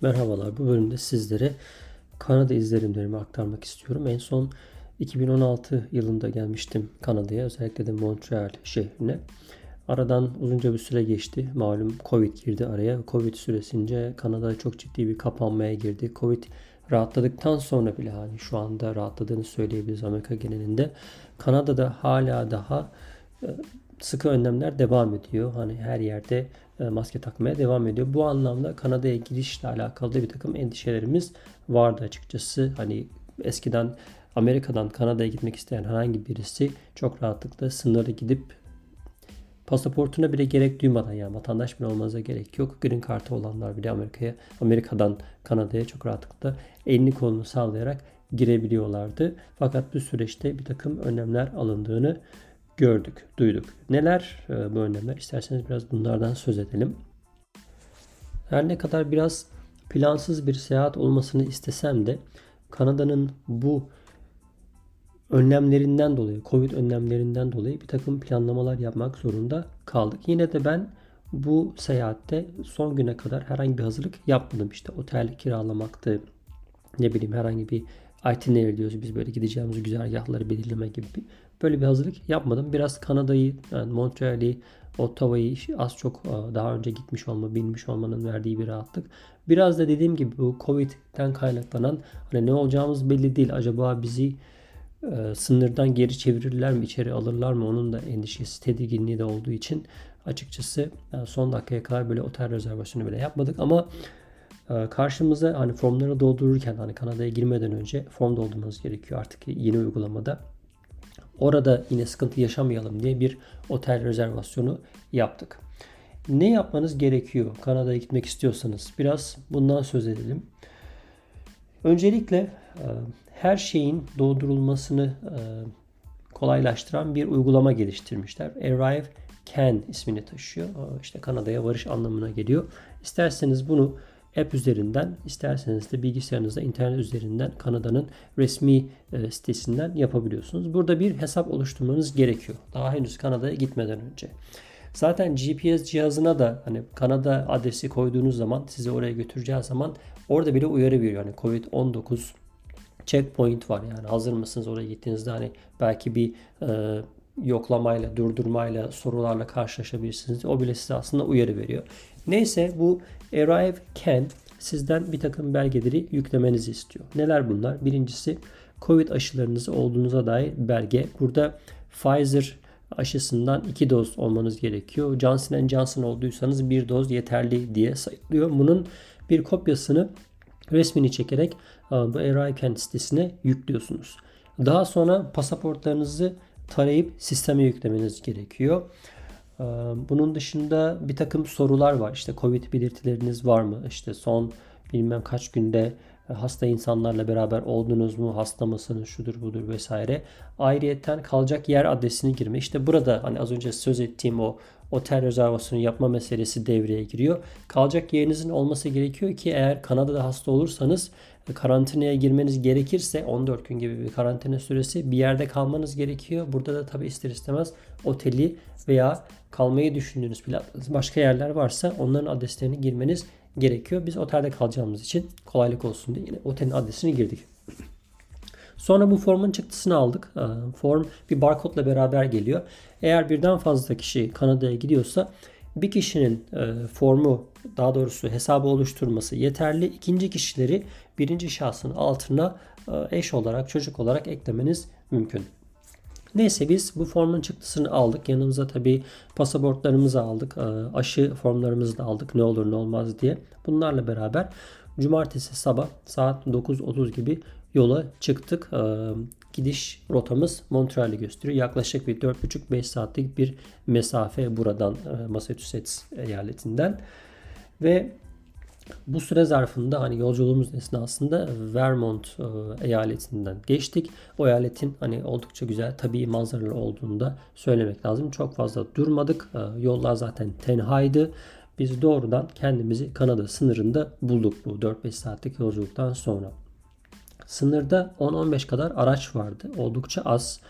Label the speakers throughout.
Speaker 1: Merhabalar. Bu bölümde sizlere Kanada izlerimlerimi aktarmak istiyorum. En son 2016 yılında gelmiştim Kanada'ya. Özellikle de Montreal şehrine. Aradan uzunca bir süre geçti. Malum Covid girdi araya. Covid süresince Kanada çok ciddi bir kapanmaya girdi. Covid rahatladıktan sonra bile hani şu anda rahatladığını söyleyebiliriz Amerika genelinde. Kanada'da hala daha e, sıkı önlemler devam ediyor. Hani her yerde maske takmaya devam ediyor. Bu anlamda Kanada'ya girişle alakalı da bir takım endişelerimiz vardı açıkçası. Hani eskiden Amerika'dan Kanada'ya gitmek isteyen herhangi birisi çok rahatlıkla sınırı gidip pasaportuna bile gerek duymadan yani vatandaş bile olmanıza gerek yok. Green kartı olanlar bile Amerika'ya, Amerika'dan Kanada'ya çok rahatlıkla elini kolunu sağlayarak girebiliyorlardı. Fakat bu süreçte bir takım önlemler alındığını gördük, duyduk. Neler e, bu önlemler? İsterseniz biraz bunlardan söz edelim. Her ne kadar biraz plansız bir seyahat olmasını istesem de Kanada'nın bu önlemlerinden dolayı, Covid önlemlerinden dolayı bir takım planlamalar yapmak zorunda kaldık. Yine de ben bu seyahatte son güne kadar herhangi bir hazırlık yapmadım. İşte otel kiralamaktı, ne bileyim herhangi bir itinerary diyoruz biz böyle gideceğimiz güzergahları belirleme gibi böyle bir hazırlık yapmadım. Biraz Kanada'yı, yani Montreal'i, Ottawa'yı az çok e, daha önce gitmiş olma, bilmiş olmanın verdiği bir rahatlık. Biraz da dediğim gibi bu Covid'den kaynaklanan hani ne olacağımız belli değil. Acaba bizi e, sınırdan geri çevirirler mi, içeri alırlar mı onun da endişesi, tedirginliği de olduğu için açıkçası e, son dakikaya kadar böyle otel rezervasyonu bile yapmadık ama karşımıza hani formları doldururken hani Kanada'ya girmeden önce form doldurmanız gerekiyor artık yeni uygulamada. Orada yine sıkıntı yaşamayalım diye bir otel rezervasyonu yaptık. Ne yapmanız gerekiyor Kanada'ya gitmek istiyorsanız? Biraz bundan söz edelim. Öncelikle e, her şeyin doldurulmasını e, kolaylaştıran bir uygulama geliştirmişler. Arrive Can ismini taşıyor. İşte Kanada'ya varış anlamına geliyor. İsterseniz bunu app üzerinden isterseniz de bilgisayarınızda internet üzerinden Kanada'nın resmi e, sitesinden yapabiliyorsunuz. Burada bir hesap oluşturmanız gerekiyor. Daha henüz Kanada'ya gitmeden önce. Zaten GPS cihazına da hani Kanada adresi koyduğunuz zaman sizi oraya götüreceği zaman orada bile uyarı veriyor. Yani Covid-19 checkpoint var yani hazır mısınız oraya gittiğinizde hani belki bir e, yoklamayla, durdurmayla, sorularla karşılaşabilirsiniz. O bile size aslında uyarı veriyor. Neyse bu Arrive Can sizden bir takım belgeleri yüklemenizi istiyor. Neler bunlar? Birincisi Covid aşılarınız olduğunuza dair belge. Burada Pfizer aşısından 2 doz olmanız gerekiyor. Johnson Johnson olduysanız 1 doz yeterli diye sayılıyor. Bunun bir kopyasını resmini çekerek e, bu Arrive sitesine yüklüyorsunuz. Daha sonra pasaportlarınızı tarayıp sisteme yüklemeniz gerekiyor. Ee, bunun dışında bir takım sorular var. İşte Covid belirtileriniz var mı? İşte son bilmem kaç günde e, hasta insanlarla beraber oldunuz mu? Hasta mısınız? Şudur budur vesaire. Ayrıyeten kalacak yer adresini girme. İşte burada hani az önce söz ettiğim o otel rezervasyonu yapma meselesi devreye giriyor. Kalacak yerinizin olması gerekiyor ki eğer Kanada'da hasta olursanız karantinaya girmeniz gerekirse 14 gün gibi bir karantina süresi bir yerde kalmanız gerekiyor. Burada da tabi ister istemez oteli veya kalmayı düşündüğünüz başka yerler varsa onların adreslerini girmeniz gerekiyor. Biz otelde kalacağımız için kolaylık olsun diye yine otelin adresini girdik. Sonra bu formun çıktısını aldık. Ee, form bir barkodla beraber geliyor. Eğer birden fazla kişi Kanada'ya gidiyorsa bir kişinin e, formu daha doğrusu hesabı oluşturması yeterli. İkinci kişileri birinci şahsın altına e, eş olarak çocuk olarak eklemeniz mümkün. Neyse biz bu formun çıktısını aldık. Yanımıza tabi pasaportlarımızı aldık. E, aşı formlarımızı da aldık ne olur ne olmaz diye. Bunlarla beraber cumartesi sabah saat 9.30 gibi yola çıktık. E, gidiş rotamız Montreal'i gösteriyor. Yaklaşık bir 4,5-5 saatlik bir mesafe buradan Massachusetts eyaletinden. Ve bu süre zarfında hani yolculuğumuz esnasında Vermont e, eyaletinden geçtik. O eyaletin hani oldukça güzel tabii manzaraları olduğunu da söylemek lazım. Çok fazla durmadık. E, yollar zaten tenhaydı. Biz doğrudan kendimizi Kanada sınırında bulduk bu 4-5 saatlik yolculuktan sonra. Sınırda 10-15 kadar araç vardı. Oldukça az.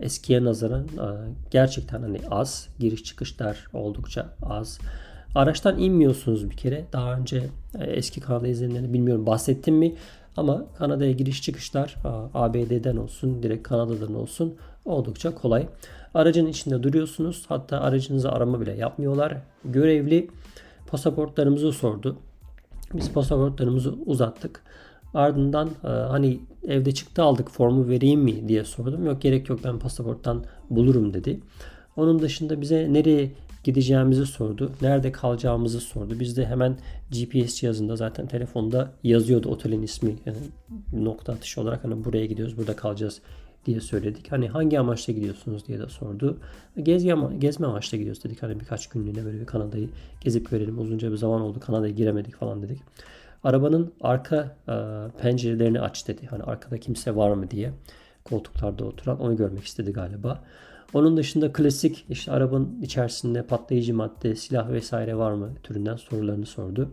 Speaker 1: Eskiye nazaran e, gerçekten hani az. Giriş çıkışlar oldukça az. Araçtan inmiyorsunuz bir kere. Daha önce e, eski Kanada izlenimlerini bilmiyorum bahsettim mi? Ama Kanada'ya giriş çıkışlar ABD'den olsun, direkt Kanada'dan olsun oldukça kolay. Aracın içinde duruyorsunuz. Hatta aracınızı arama bile yapmıyorlar. Görevli pasaportlarımızı sordu. Biz pasaportlarımızı uzattık. Ardından e, hani evde çıktı aldık formu vereyim mi diye sordum. Yok gerek yok ben pasaporttan bulurum dedi. Onun dışında bize nereye gideceğimizi sordu. Nerede kalacağımızı sordu. Biz de hemen GPS cihazında zaten telefonda yazıyordu otelin ismi. Yani nokta atışı olarak hani buraya gidiyoruz, burada kalacağız diye söyledik. Hani hangi amaçla gidiyorsunuz diye de sordu. Gezme, gezme amaçla gidiyoruz dedik. Hani birkaç günlüğüne böyle bir Kanada'yı gezip görelim. Uzunca bir zaman oldu Kanada'ya giremedik falan dedik. Arabanın arka e, pencerelerini aç dedi. Hani arkada kimse var mı diye. Koltuklarda oturan onu görmek istedi galiba. Onun dışında klasik işte arabanın içerisinde patlayıcı madde, silah vesaire var mı türünden sorularını sordu.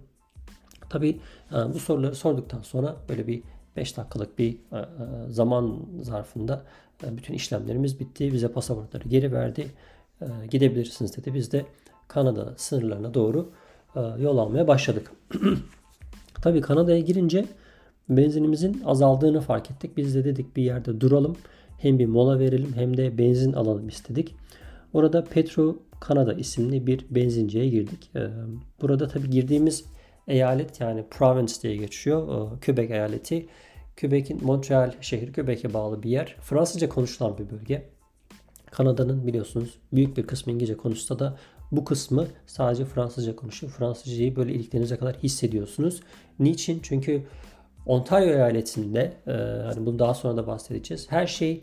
Speaker 1: Tabii e, bu soruları sorduktan sonra böyle bir 5 dakikalık bir e, e, zaman zarfında bütün işlemlerimiz bitti. Bize pasaportları geri verdi. Gidebilirsiniz dedi. Biz de Kanada sınırlarına doğru yol almaya başladık. Tabii Kanada'ya girince benzinimizin azaldığını fark ettik. Biz de dedik bir yerde duralım. Hem bir mola verelim hem de benzin alalım istedik. Orada Petro Kanada isimli bir benzinciye girdik. Ee, burada tabii girdiğimiz eyalet yani province diye geçiyor. Ee, Quebec eyaleti. Quebec'in Montreal şehri Quebec'e bağlı bir yer. Fransızca konuşulan bir bölge. Kanada'nın biliyorsunuz büyük bir kısmı İngilizce konuşsa da bu kısmı sadece Fransızca konuşuyor. Fransızcayı böyle iliklerinize kadar hissediyorsunuz. Niçin? Çünkü Ontario eyaletinde e, hani bunu daha sonra da bahsedeceğiz. Her şey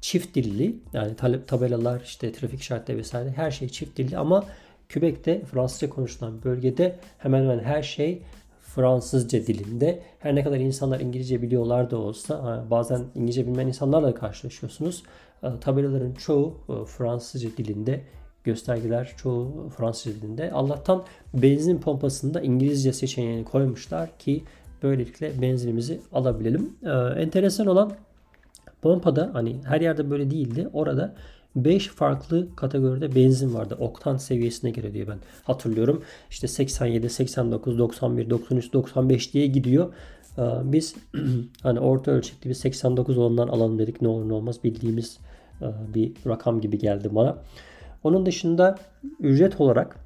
Speaker 1: çift dilli. Yani tabelalar, işte trafik işaretleri vesaire her şey çift dilli ama Quebec'te Fransızca konuşulan bölgede hemen hemen her şey Fransızca dilinde. Her ne kadar insanlar İngilizce biliyorlar da olsa bazen İngilizce bilmeyen insanlarla karşılaşıyorsunuz. E, tabelaların çoğu e, Fransızca dilinde göstergeler çoğu Fransızca dilinde. Allah'tan benzin pompasında İngilizce seçeneğini koymuşlar ki böylelikle benzinimizi alabilelim. Ee, enteresan olan pompada hani her yerde böyle değildi. Orada 5 farklı kategoride benzin vardı. Oktan seviyesine göre diye ben hatırlıyorum. İşte 87, 89, 91, 93, 95 diye gidiyor. Ee, biz hani orta ölçekli bir 89 olandan alalım dedik. Ne olur ne olmaz bildiğimiz e, bir rakam gibi geldi bana. Onun dışında ücret olarak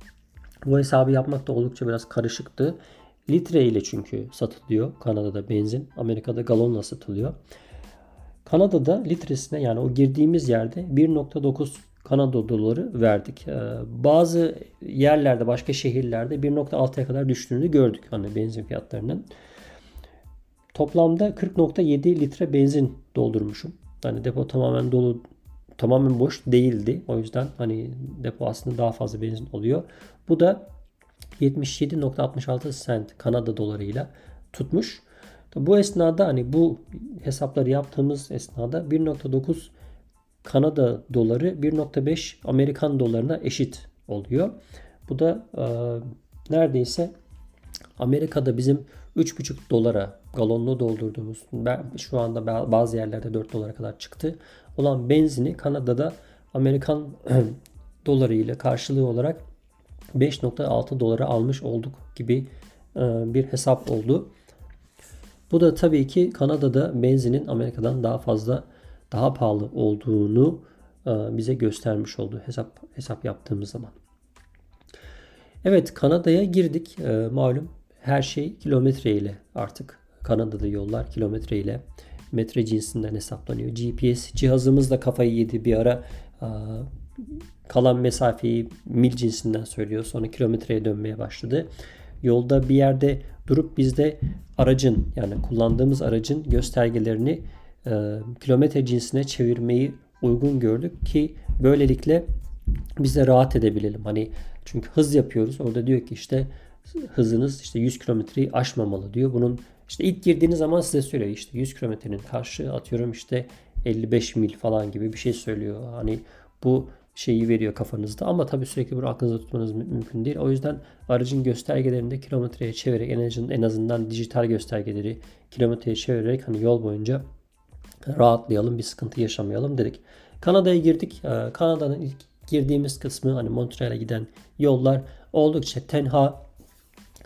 Speaker 1: bu hesabı yapmak da oldukça biraz karışıktı. Litre ile çünkü satılıyor Kanada'da benzin. Amerika'da galonla satılıyor. Kanada'da litresine yani o girdiğimiz yerde 1.9 Kanada doları verdik. Ee, bazı yerlerde başka şehirlerde 1.6'ya kadar düştüğünü gördük hani benzin fiyatlarının. Toplamda 40.7 litre benzin doldurmuşum. Hani depo tamamen dolu tamamen boş değildi. O yüzden hani depo aslında daha fazla benzin oluyor. Bu da 77.66 cent Kanada dolarıyla tutmuş. Bu esnada hani bu hesapları yaptığımız esnada 1.9 Kanada doları 1.5 Amerikan dolarına eşit oluyor. Bu da e, neredeyse Amerika'da bizim 3.5 dolara galonlu doldurduğumuz ben şu anda bazı yerlerde 4 dolara kadar çıktı olan benzini Kanada'da Amerikan doları ile karşılığı olarak 5.6 dolara almış olduk gibi e, bir hesap oldu. Bu da tabii ki Kanada'da benzinin Amerika'dan daha fazla daha pahalı olduğunu e, bize göstermiş oldu hesap hesap yaptığımız zaman. Evet Kanada'ya girdik. E, malum her şey kilometre ile artık Kanada'da yollar kilometre ile metre cinsinden hesaplanıyor. GPS cihazımız da kafayı yedi bir ara kalan mesafeyi mil cinsinden söylüyor. Sonra kilometreye dönmeye başladı. Yolda bir yerde durup bizde aracın yani kullandığımız aracın göstergelerini e, kilometre cinsine çevirmeyi uygun gördük ki böylelikle biz de rahat edebilelim. Hani çünkü hız yapıyoruz. Orada diyor ki işte hızınız işte 100 kilometreyi aşmamalı diyor. Bunun işte ilk girdiğiniz zaman size söylüyor işte 100 kilometrenin karşı atıyorum işte 55 mil falan gibi bir şey söylüyor. Hani bu şeyi veriyor kafanızda ama tabii sürekli bunu aklınızda tutmanız mümkün değil. O yüzden aracın göstergelerinde kilometreye çevirerek en azından, en azından dijital göstergeleri kilometreye çevirerek hani yol boyunca rahatlayalım, bir sıkıntı yaşamayalım dedik. Kanada'ya girdik. Ee, Kanada'nın ilk girdiğimiz kısmı hani Montreal'e giden yollar oldukça tenha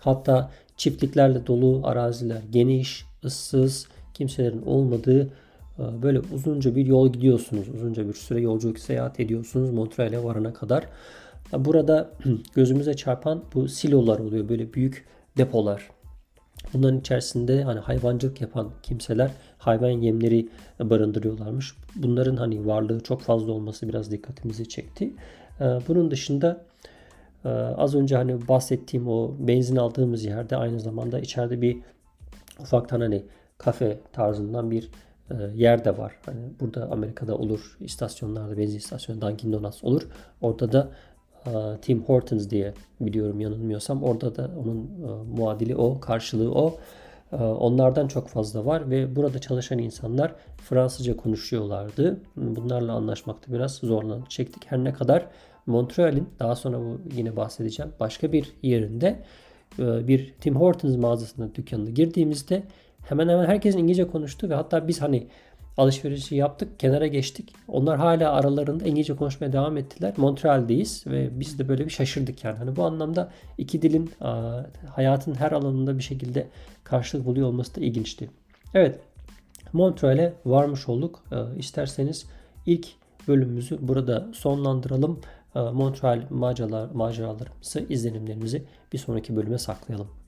Speaker 1: hatta çiftliklerle dolu araziler geniş, ıssız, kimselerin olmadığı e, böyle uzunca bir yol gidiyorsunuz. Uzunca bir süre yolculuk seyahat ediyorsunuz Montreal'e varana kadar. Burada gözümüze çarpan bu silolar oluyor. Böyle büyük depolar. Bunların içerisinde hani hayvancılık yapan kimseler hayvan yemleri barındırıyorlarmış. Bunların hani varlığı çok fazla olması biraz dikkatimizi çekti. E, bunun dışında az önce hani bahsettiğim o benzin aldığımız yerde aynı zamanda içeride bir ufaktan hani kafe tarzından bir e, yer de var. Hani burada Amerika'da olur istasyonlarda benzin istasyonu Dunkin Donuts olur. Orada da e, Tim Hortons diye biliyorum yanılmıyorsam orada da onun e, muadili o karşılığı o. Onlardan çok fazla var ve burada çalışan insanlar Fransızca konuşuyorlardı. Bunlarla anlaşmakta biraz zorlanıp. Her ne kadar Montreal'in daha sonra bu yine bahsedeceğim başka bir yerinde bir Tim Hortons mağazasına dükkanına girdiğimizde hemen hemen herkesin İngilizce konuştu ve hatta biz hani alışverişi yaptık, kenara geçtik. Onlar hala aralarında İngilizce konuşmaya devam ettiler. Montreal'deyiz ve biz de böyle bir şaşırdık yani. Hani bu anlamda iki dilin hayatın her alanında bir şekilde karşılık buluyor olması da ilginçti. Evet, Montreal'e varmış olduk. İsterseniz ilk bölümümüzü burada sonlandıralım. Montreal maceralar, maceralarımızı, izlenimlerimizi bir sonraki bölüme saklayalım.